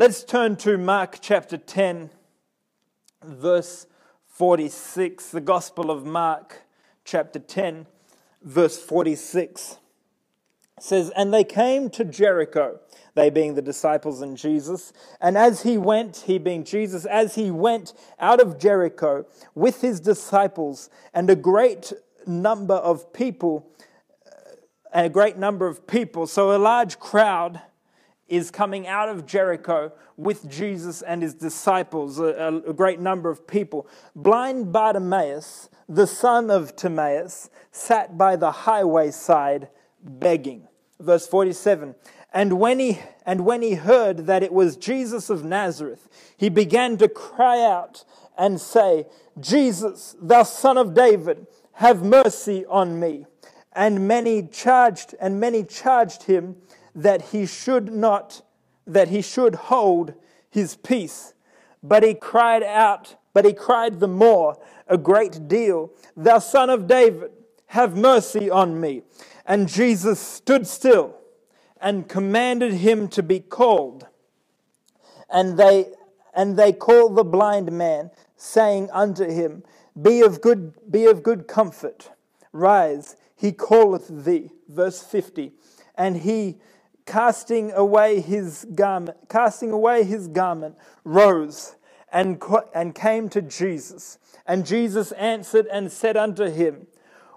Let's turn to Mark chapter 10, verse 46. The Gospel of Mark chapter 10, verse 46 says, And they came to Jericho, they being the disciples and Jesus. And as he went, he being Jesus, as he went out of Jericho with his disciples and a great number of people, and a great number of people, so a large crowd is coming out of Jericho with Jesus and his disciples, a, a, great number of people. Blind Bartimaeus, the son of Timaeus, sat by the highway side begging. Verse 47. And when he and when he heard that it was Jesus of Nazareth, he began to cry out and say, Jesus, thou son of David, have mercy on me. And many charged and many charged him that he should not, that he should hold his peace. But he cried out, but he cried the more a great deal, Thou son of David, have mercy on me. And Jesus stood still and commanded him to be called. And they, and they called the blind man, saying unto him, Be of good, be of good comfort, rise, he calleth thee. Verse 50. And he casting away his garment, casting away his garment, rose and, and came to Jesus. And Jesus answered and said unto him,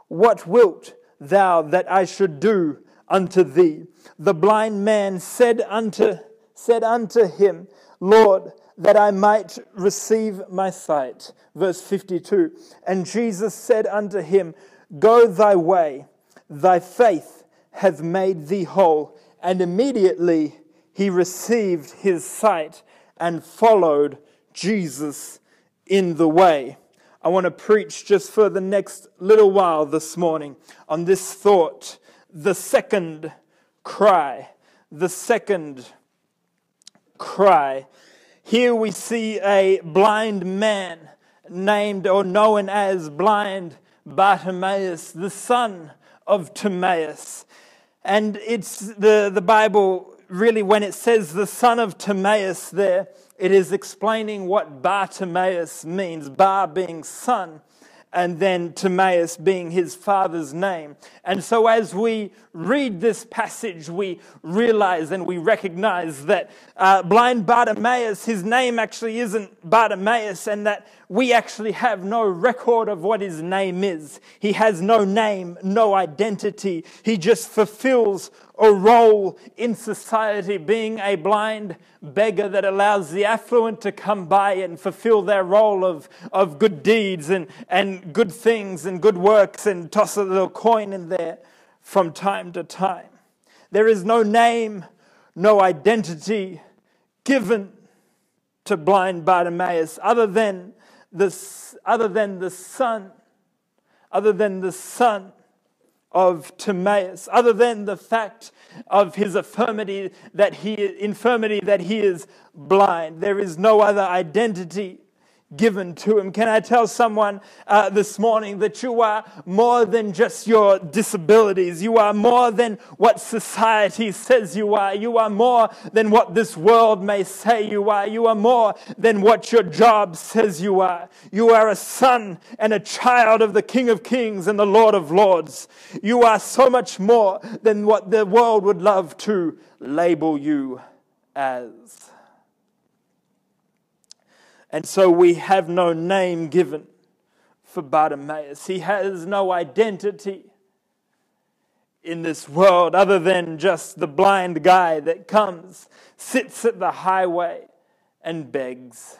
What wilt thou that I should do unto thee? The blind man said unto, said unto him, Lord, that I might receive my sight. Verse 52. And Jesus said unto him, Go thy way, thy faith hath made thee whole and immediately he received his sight and followed Jesus in the way. I want to preach just for the next little while this morning on this thought the second cry. The second cry. Here we see a blind man named or known as blind Bartimaeus, the son of Timaeus. And it's the, the Bible, really, when it says the son of Timaeus there, it is explaining what Bartimaeus means, Bar being son, and then Timaeus being his father's name. And so, as we read this passage, we realize and we recognize that uh, blind Bartimaeus, his name actually isn't Bartimaeus, and that we actually have no record of what his name is. He has no name, no identity. He just fulfills a role in society, being a blind beggar that allows the affluent to come by and fulfill their role of, of good deeds and, and good things and good works and toss a little coin in there from time to time. There is no name, no identity given to blind Bartimaeus other than the, other than the son, other than the son of Timaeus, other than the fact of his infirmity that he, infirmity that he is blind. There is no other identity given to him. Can I tell someone uh, this morning that you are more than just your disabilities? You are more than what society says you are. You are more than what this world may say you are. You are more than what your job says you are. You are a son and a child of the King of Kings and the Lord of Lords. You are so much more than what the world would love to label you as. And so we have no name given for Bartimaeus. He has no identity in this world other than just the blind guy that comes, sits at the highway and begs.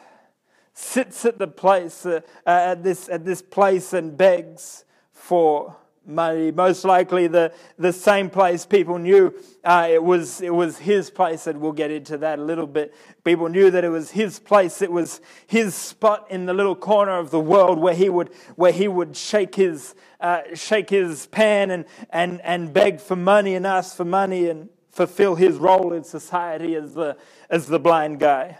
Sits at the place, uh, uh, at, this, at this place and begs for. Most likely the, the same place people knew uh, it, was, it was his place, and we'll get into that a little bit. People knew that it was his place, it was his spot in the little corner of the world where he would, where he would shake, his, uh, shake his pan and, and, and beg for money and ask for money and fulfill his role in society as the, as the blind guy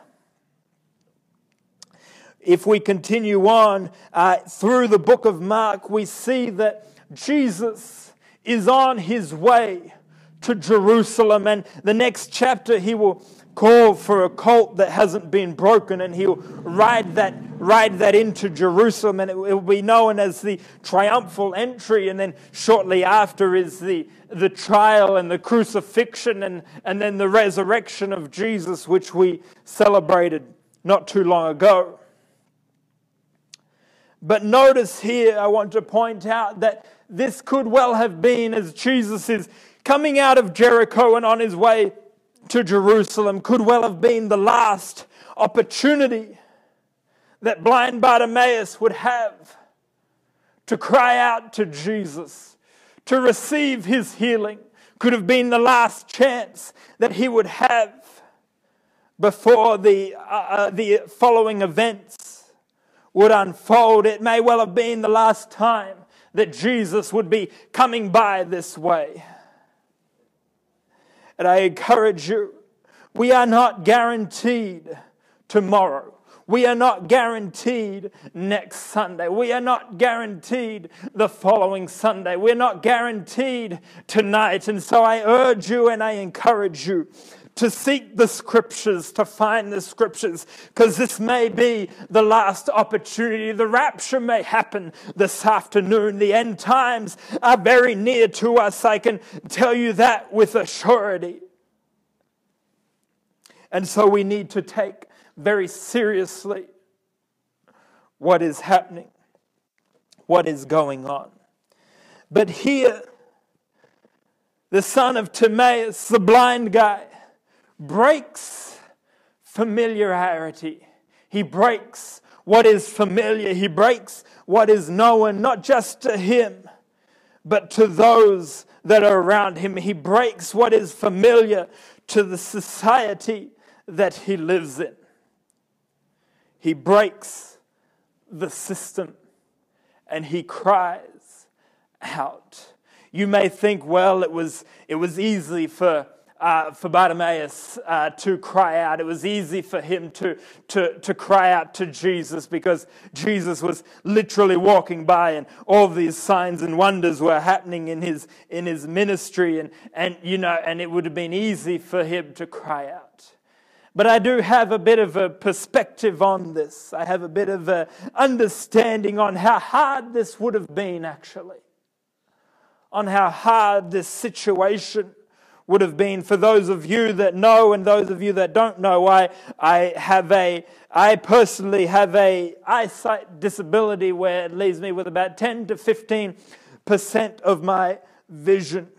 if we continue on uh, through the book of Mark, we see that Jesus is on his way to Jerusalem. And the next chapter, he will call for a colt that hasn't been broken, and he'll ride that, ride that into Jerusalem, and it will be known as the triumphal entry. And then shortly after is the, the trial and the crucifixion, and, and then the resurrection of Jesus, which we celebrated not too long ago. But notice here, I want to point out that this could well have been as Jesus is coming out of Jericho and on his way to Jerusalem could well have been the last opportunity that blind Bartimaeus would have to cry out to Jesus, to receive his healing, could have been the last chance that he would have before the, uh, uh the following events would unfold. It may well have been the last time that Jesus would be coming by this way. And I encourage you, we are not guaranteed tomorrow. We are not guaranteed next Sunday. We are not guaranteed the following Sunday. We're not guaranteed tonight. And so I urge you and I encourage you to seek the scriptures, to find the scriptures, because this may be the last opportunity. The rapture may happen this afternoon. The end times are very near to us. I can tell you that with a surety. And so we need to take very seriously what is happening, what is going on. But here, the son of Timaeus, the blind guy, breaks familiarity. He breaks what is familiar. He breaks what is known, not just to him, but to those that are around him. He breaks what is familiar to the society that he lives in. He breaks the system and he cries out. You may think, well, it was, it was easy for uh, for Bartimaeus uh, to cry out. It was easy for him to, to, to cry out to Jesus because Jesus was literally walking by and all these signs and wonders were happening in his, in his ministry. And, and, you know, and it would have been easy for him to cry out. But I do have a bit of a perspective on this. I have a bit of an understanding on how hard this would have been, actually, on how hard this situation would have been for those of you that know and those of you that don't know. I, I have a, I personally have a eyesight disability where it leaves me with about 10 to 15 percent of my vision.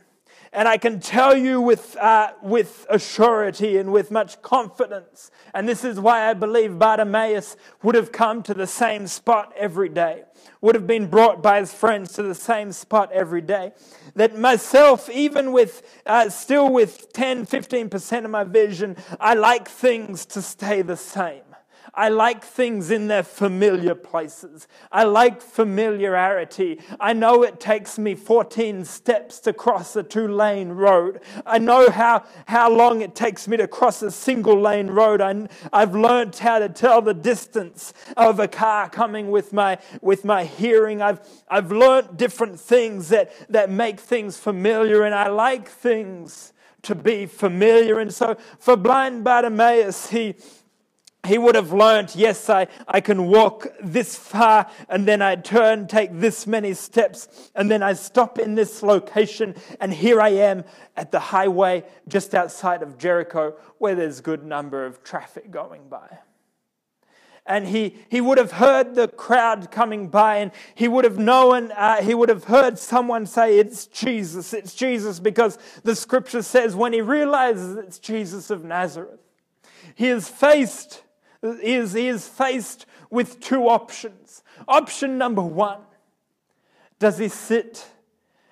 And I can tell you with, uh, with a surety and with much confidence, and this is why I believe Bartimaeus would have come to the same spot every day, would have been brought by his friends to the same spot every day. That myself, even with uh, still with 10, 15% of my vision, I like things to stay the same. I like things in their familiar places. I like familiarity. I know it takes me 14 steps to cross a two lane road. I know how, how long it takes me to cross a single lane road. I, I've learned how to tell the distance of a car coming with my, with my hearing. I've, I've learned different things that, that make things familiar, and I like things to be familiar. And so for blind Bartimaeus, he, he would have learned, yes, I, I can walk this far and then I turn, take this many steps, and then I stop in this location, and here I am at the highway just outside of Jericho where there's a good number of traffic going by. And he, he would have heard the crowd coming by, and he would have known, uh, he would have heard someone say, It's Jesus, it's Jesus, because the scripture says when he realizes it's Jesus of Nazareth, he is faced is, he is faced with two options. Option number one does he sit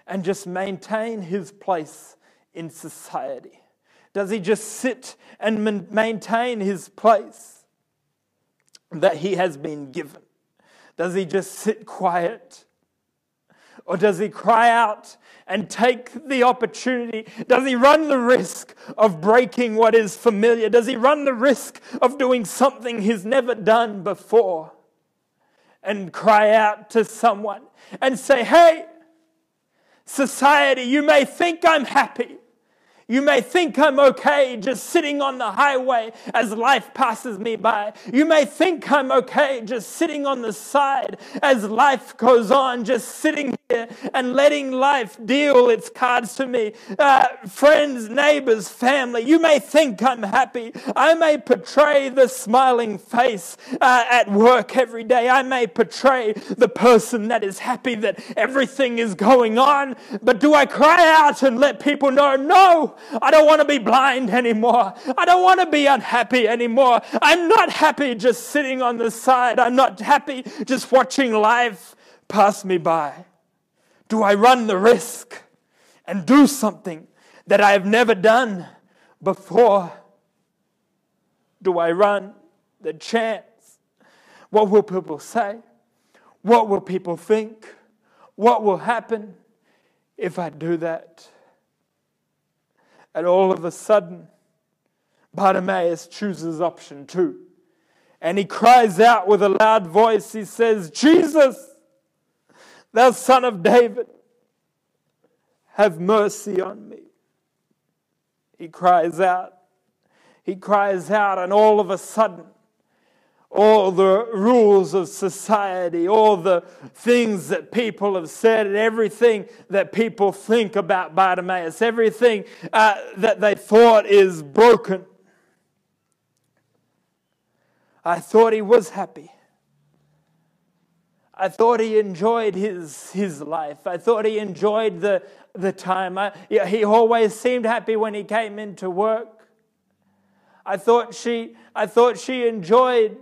and just maintain his place in society? Does he just sit and maintain his place that he has been given? Does he just sit quiet? Or does he cry out and take the opportunity? Does he run the risk of breaking what is familiar? Does he run the risk of doing something he's never done before? And cry out to someone and say, Hey, society, you may think I'm happy. You may think I'm okay just sitting on the highway as life passes me by. You may think I'm okay just sitting on the side as life goes on, just sitting here and letting life deal its cards to me. Uh, friends, neighbors, family, you may think I'm happy. I may portray the smiling face uh, at work every day. I may portray the person that is happy that everything is going on. But do I cry out and let people know, no, I don't want to be blind anymore. I don't want to be unhappy anymore. I'm not happy just sitting on the side. I'm not happy just watching life pass me by. Do I run the risk and do something that I have never done before? Do I run the chance? What will people say? What will people think? What will happen if I do that? And all of a sudden, Bartimaeus chooses option two. And he cries out with a loud voice. He says, Jesus, thou son of David, have mercy on me. He cries out. He cries out, and all of a sudden, all the rules of society, all the things that people have said, and everything that people think about Bartimaeus, everything uh, that they thought is broken. I thought he was happy. I thought he enjoyed his, his life. I thought he enjoyed the, the time. I, he always seemed happy when he came into work. I thought she, I thought she enjoyed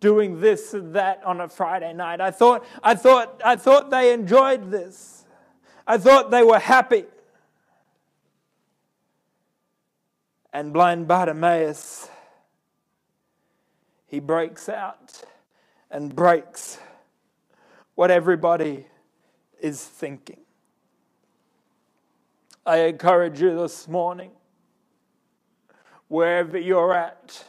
doing this and that on a Friday night. I thought, I thought, I thought they enjoyed this. I thought they were happy. And blind Bartimaeus, he breaks out and breaks what everybody is thinking. I encourage you this morning, wherever you're at,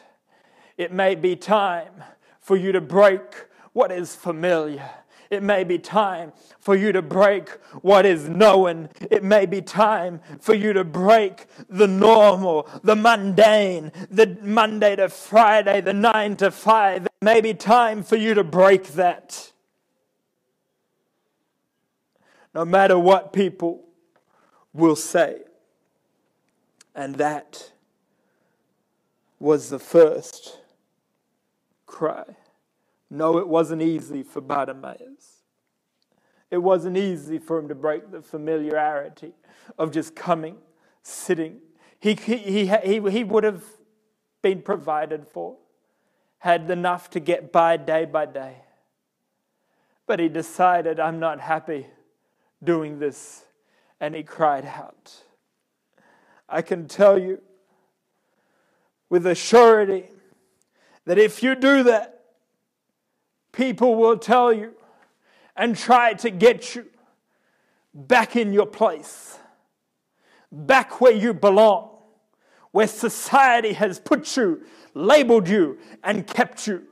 it may be time for you to break what is familiar. It may be time for you to break what is known. It may be time for you to break the normal, the mundane, the Monday to Friday, the nine to five. It may be time for you to break that. No matter what people will say. And that was the first cry. No, it wasn't easy for Bartimaeus. It wasn't easy for him to break the familiarity of just coming, sitting. He, he, he, he, he would have been provided for, had enough to get by day by day. But he decided, I'm not happy doing this. And he cried out. I can tell you with a surety that if you do that, people will tell you and try to get you back in your place, back where you belong, where society has put you, labeled you, and kept you,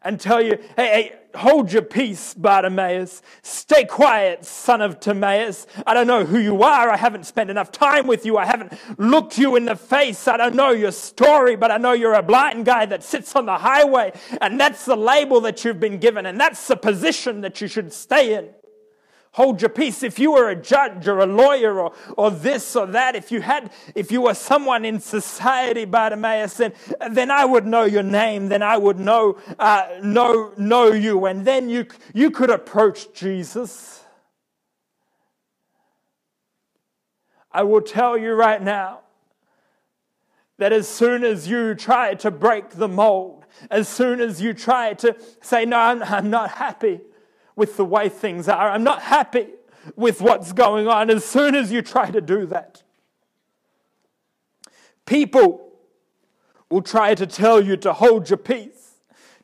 and tell you, hey, hey, hold your peace, Bartimaeus. Stay quiet, son of Timaeus. I don't know who you are. I haven't spent enough time with you. I haven't looked you in the face. I don't know your story, but I know you're a blind guy that sits on the highway. And that's the label that you've been given. And that's the position that you should stay in. Hold your peace. If you were a judge or a lawyer or, or this or that, if you had, if you were someone in society, Bartimaeus, then, then I would know your name. Then I would know, uh, know, know you. And then you, you could approach Jesus. I will tell you right now that as soon as you try to break the mold, as soon as you try to say, No, I'm, I'm not happy, with the way things are. I'm not happy with what's going on as soon as you try to do that. People will try to tell you to hold your peace,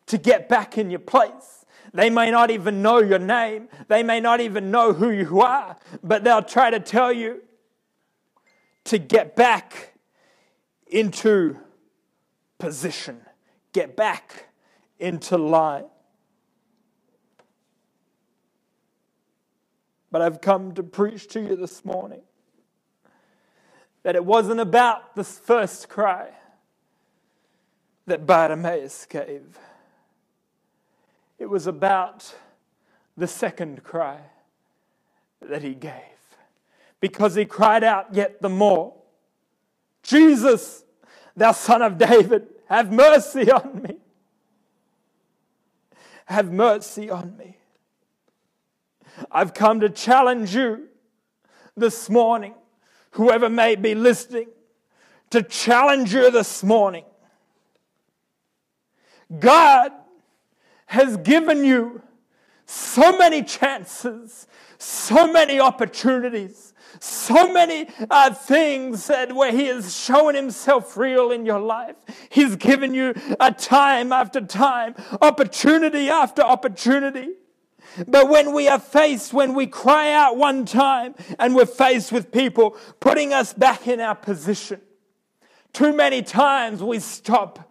to get back in your place. They may not even know your name, they may not even know who you are, but they'll try to tell you to get back into position, get back into line. But I've come to preach to you this morning that it wasn't about the first cry that Bartimaeus gave, it was about the second cry that he gave. Because he cried out yet the more Jesus, thou son of David, have mercy on me. Have mercy on me. I've come to challenge you this morning, whoever may be listening, to challenge you this morning. God has given you so many chances, so many opportunities, so many uh, things that where He has shown Himself real in your life. He's given you a time after time, opportunity after opportunity. But when we are faced, when we cry out one time and we're faced with people putting us back in our position, too many times we stop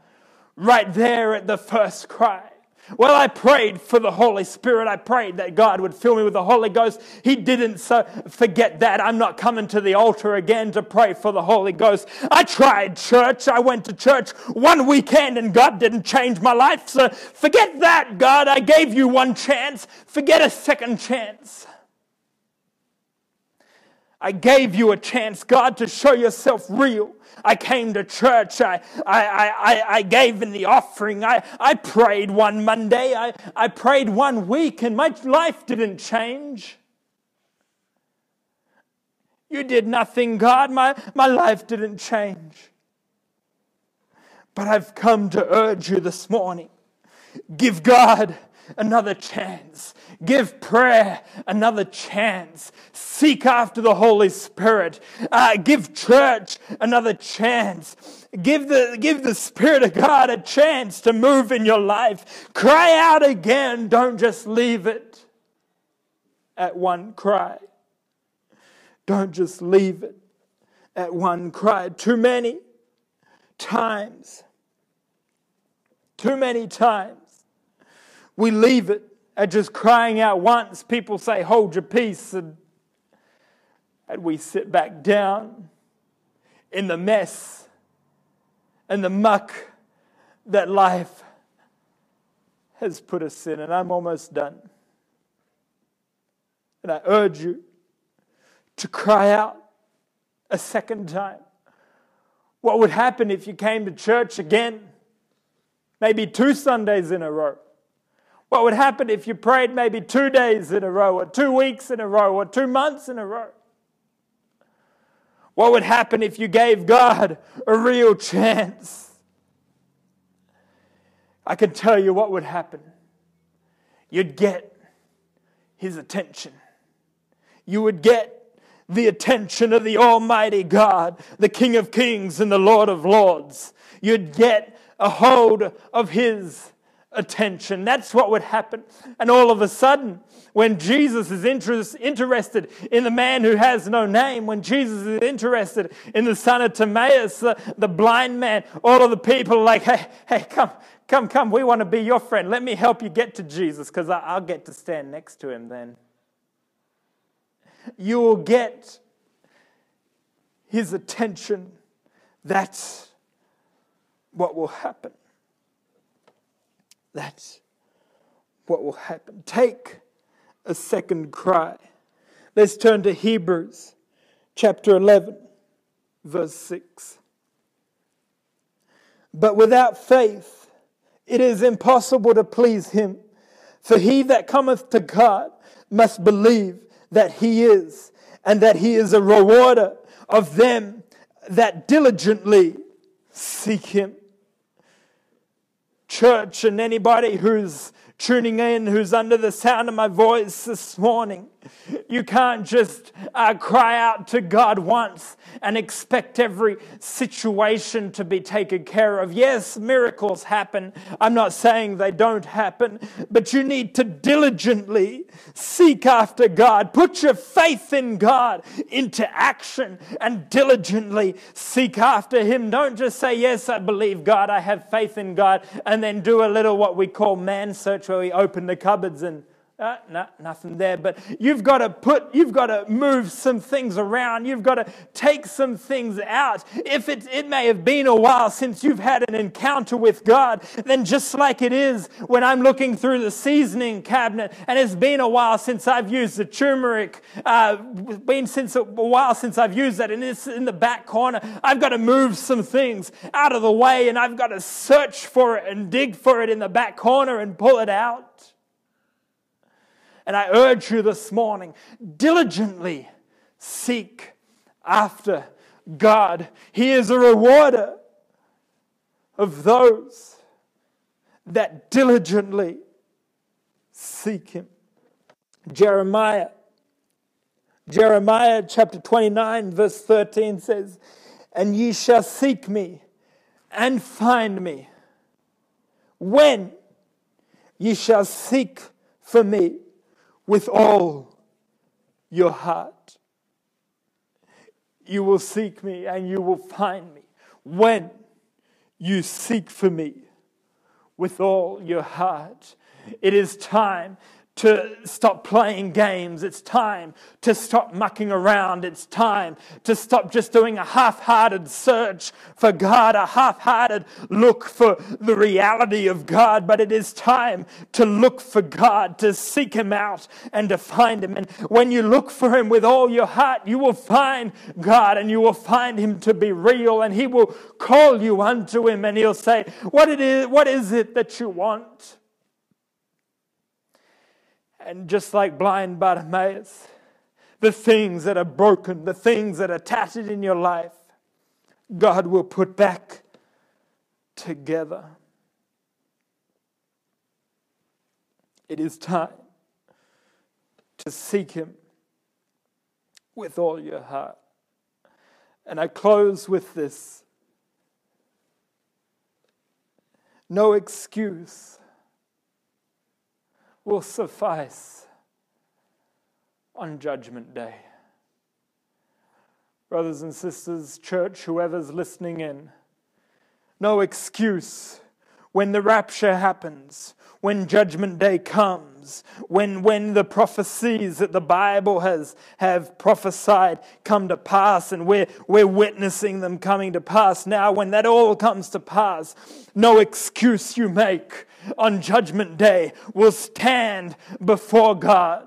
right there at the first cry. Well, I prayed for the Holy Spirit. I prayed that God would fill me with the Holy Ghost. He didn't, so forget that. I'm not coming to the altar again to pray for the Holy Ghost. I tried church. I went to church one weekend and God didn't change my life. So forget that, God. I gave you one chance. Forget a second chance. I gave you a chance, God, to show yourself real. I came to church. I, I, I, I gave in the offering. I, I prayed one Monday. I, I prayed one week, and my life didn't change. You did nothing, God. My, my life didn't change. But I've come to urge you this morning give God another chance. Give prayer another chance. Seek after the Holy Spirit. Uh, give church another chance. Give the, give the Spirit of God a chance to move in your life. Cry out again. Don't just leave it at one cry. Don't just leave it at one cry. Too many times, too many times, we leave it at just crying out once. People say, Hold your peace. And, and we sit back down in the mess and the muck that life has put us in. And I'm almost done. And I urge you to cry out a second time. What would happen if you came to church again? Maybe two Sundays in a row. What would happen if you prayed maybe two days in a row, or two weeks in a row, or two months in a row? What would happen if you gave God a real chance? I can tell you what would happen. You'd get his attention. You would get the attention of the Almighty God, the King of Kings and the Lord of Lords. You'd get a hold of his attention. That's what would happen. And all of a sudden, when Jesus is interest, interested in the man who has no name, when Jesus is interested in the son of Timaeus, the, the blind man, all of the people are like, hey, hey, come, come, come, we want to be your friend. Let me help you get to Jesus because I'll get to stand next to him then. You will get his attention. That's what will happen. That's what will happen. Take a second cry. Let's turn to Hebrews chapter 11, verse 6. But without faith, it is impossible to please him. For he that cometh to God must believe that he is, and that he is a rewarder of them that diligently seek him church and anybody who's tuning in who's under the sound of my voice this morning. You can't just uh, cry out to God once and expect every situation to be taken care of. Yes, miracles happen. I'm not saying they don't happen, but you need to diligently seek after God. Put your faith in God into action and diligently seek after Him. Don't just say, Yes, I believe God, I have faith in God, and then do a little what we call man search where we open the cupboards and Uh, no, nothing there. But you've got to put, you've got to move some things around. You've got to take some things out. If it, it may have been a while since you've had an encounter with God, then just like it is when I'm looking through the seasoning cabinet and it's been a while since I've used the turmeric, uh, been since a while since I've used that and it's in the back corner, I've got to move some things out of the way and I've got to search for it and dig for it in the back corner and pull it out. And I urge you this morning diligently seek after God. He is a rewarder of those that diligently seek Him. Jeremiah. Jeremiah chapter 29, verse 13 says, And ye shall seek me and find me when ye shall seek for me with all your heart. You will seek me and you will find me when you seek for me with all your heart. It is time to stop playing games. It's time to stop mucking around. It's time to stop just doing a half hearted search for God, a half hearted look for the reality of God. But it is time to look for God, to seek Him out and to find Him. And when you look for Him with all your heart, you will find God and you will find Him to be real and He will call you unto Him and He'll say, What, it is, what is it that you want? And just like blind Bartimaeus, the things that are broken, the things that are tattered in your life, God will put back together. It is time to seek Him with all your heart. And I close with this no excuse will suffice on Judgment Day. Brothers and sisters, church, whoever's listening in, no excuse when the rapture happens, when judgment day comes, when, when the prophecies that the Bible has have prophesied come to pass, and we're, we're witnessing them coming to pass now, when that all comes to pass, no excuse you make on judgment day will stand before God.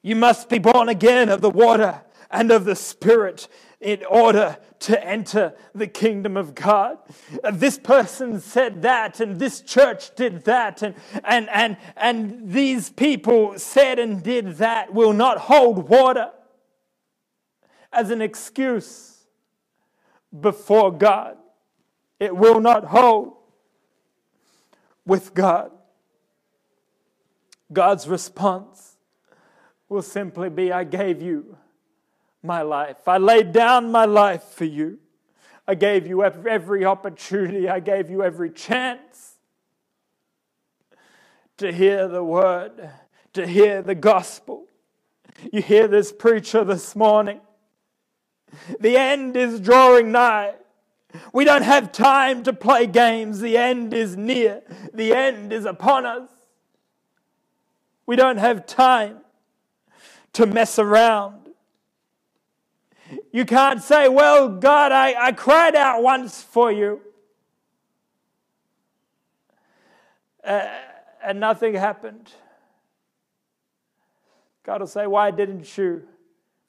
You must be born again of the water and of the Spirit in order to enter the kingdom of God. Uh, this person said that, and this church did that, and, and, and, and these people said and did that will not hold water as an excuse before God. It will not hold with God. God's response will simply be I gave you my life. I laid down my life for you. I gave you every opportunity, I gave you every chance to hear the word, to hear the gospel. You hear this preacher this morning. The end is drawing nigh. We don't have time to play games. The end is near. The end is upon us. We don't have time to mess around. You can't say, Well, God, I, I cried out once for you. Uh, and nothing happened. God will say, Why didn't you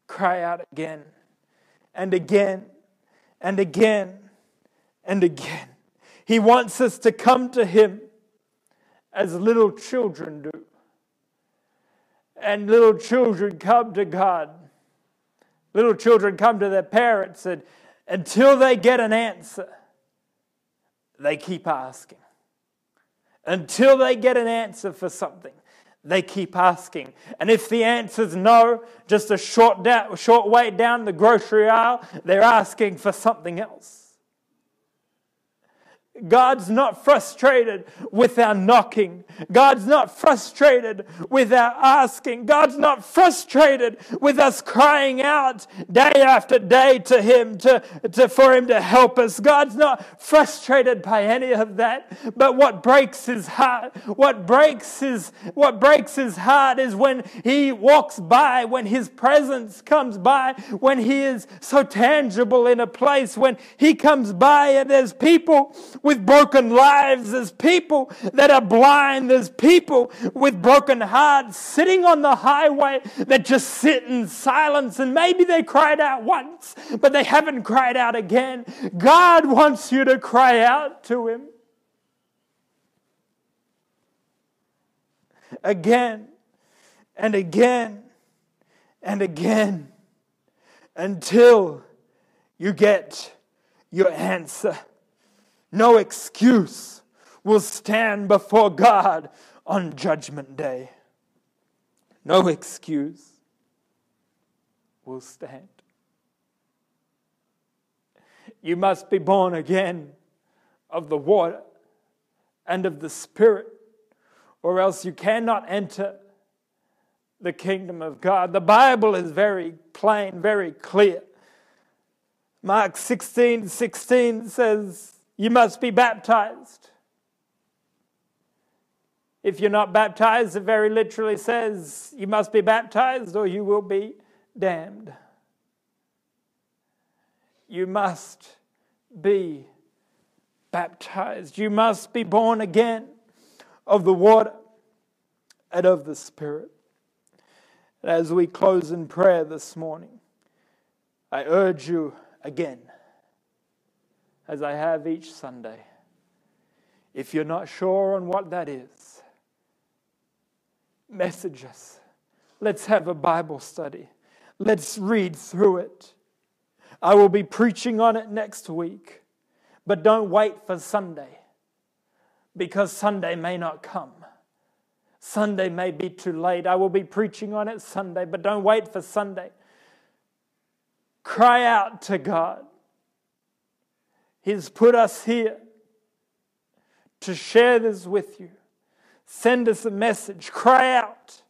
cry out again and again and again and again? He wants us to come to Him as little children do. And little children come to God Little children come to their parents, and until they get an answer, they keep asking. Until they get an answer for something, they keep asking. And if the answer's no, just a short, short way down the grocery aisle, they're asking for something else. God's not frustrated with our knocking. God's not frustrated with our asking. God's not frustrated with us crying out day after day to Him to, to, for Him to help us. God's not frustrated by any of that. But what breaks His heart, what breaks His, what breaks His heart is when He walks by, when His presence comes by, when He is so tangible in a place, when He comes by and there's people with broken lives. There's people that are blind. There's people with broken hearts sitting on the highway that just sit in silence. And maybe they cried out once, but they haven't cried out again. God wants you to cry out to Him. Again and again and again until you get your answer. No excuse will stand before God on Judgment Day. No excuse will stand. You must be born again of the water and of the Spirit, or else you cannot enter the kingdom of God. The Bible is very plain, very clear. Mark 16 16 says, you must be baptized. If you're not baptized, it very literally says you must be baptized or you will be damned. You must be baptized. You must be born again of the water and of the Spirit. And as we close in prayer this morning, I urge you again as I have each Sunday. If you're not sure on what that is, message us. Let's have a Bible study. Let's read through it. I will be preaching on it next week, but don't wait for Sunday because Sunday may not come. Sunday may be too late. I will be preaching on it Sunday, but don't wait for Sunday. Cry out to God. He's put us here to share this with you. Send us a message, cry out,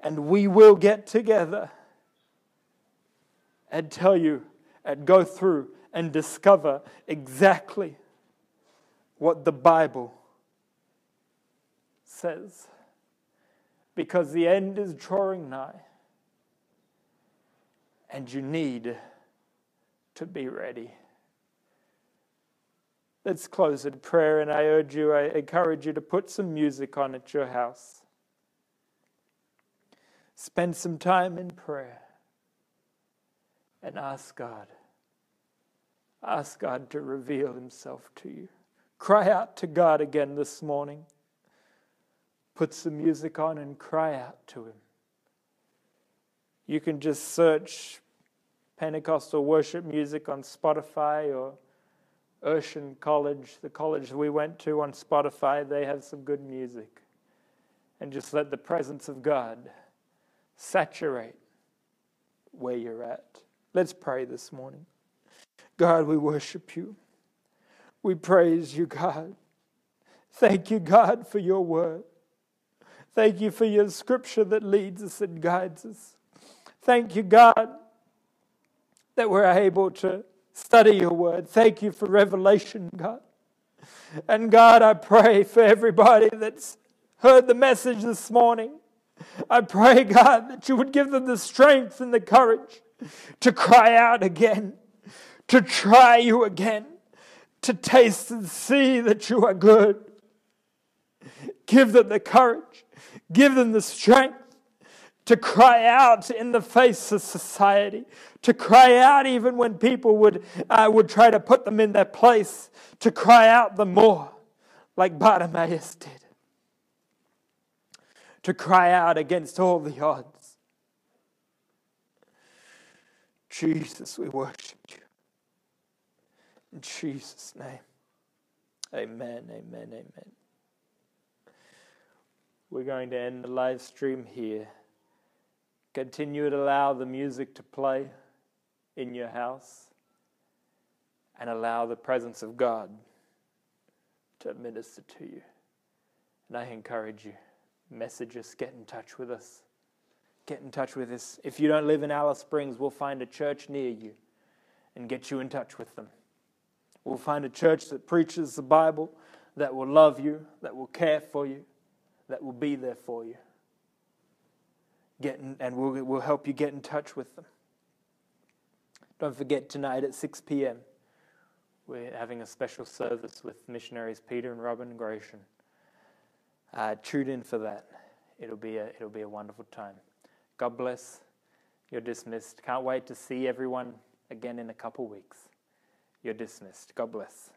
and we will get together and tell you and go through and discover exactly what the Bible says. Because the end is drawing nigh, and you need to be ready. Let's close in prayer, and I urge you, I encourage you to put some music on at your house. Spend some time in prayer and ask God. Ask God to reveal Himself to you. Cry out to God again this morning. Put some music on and cry out to Him. You can just search Pentecostal worship music on Spotify or Ocean College, the college we went to on Spotify, they have some good music. And just let the presence of God saturate where you're at. Let's pray this morning. God, we worship you. We praise you, God. Thank you, God, for your word. Thank you for your scripture that leads us and guides us. Thank you, God, that we're able to study your word. Thank you for revelation, God. And God, I pray for everybody that's heard the message this morning. I pray, God, that you would give them the strength and the courage to cry out again, to try you again, to taste and see that you are good. Give them the courage, give them the strength to cry out in the face of society, to cry out even when people would, uh, would try to put them in their place, to cry out the more, like Bartimaeus did, to cry out against all the odds. Jesus, we worship you. In Jesus' name. Amen, amen, amen. We're going to end the live stream here. Continue to allow the music to play in your house and allow the presence of God to minister to you. And I encourage you, message us, get in touch with us. Get in touch with us. If you don't live in Alice Springs, we'll find a church near you and get you in touch with them. We'll find a church that preaches the Bible, that will love you, that will care for you, that will be there for you. Get in, and we'll, we'll help you get in touch with them. Don't forget tonight at 6 p.m. We're having a special service with missionaries Peter and Robin Gratian. Uh, tune in for that. It'll be a it'll be a wonderful time. God bless. You're dismissed. Can't wait to see everyone again in a couple weeks. You're dismissed. God bless.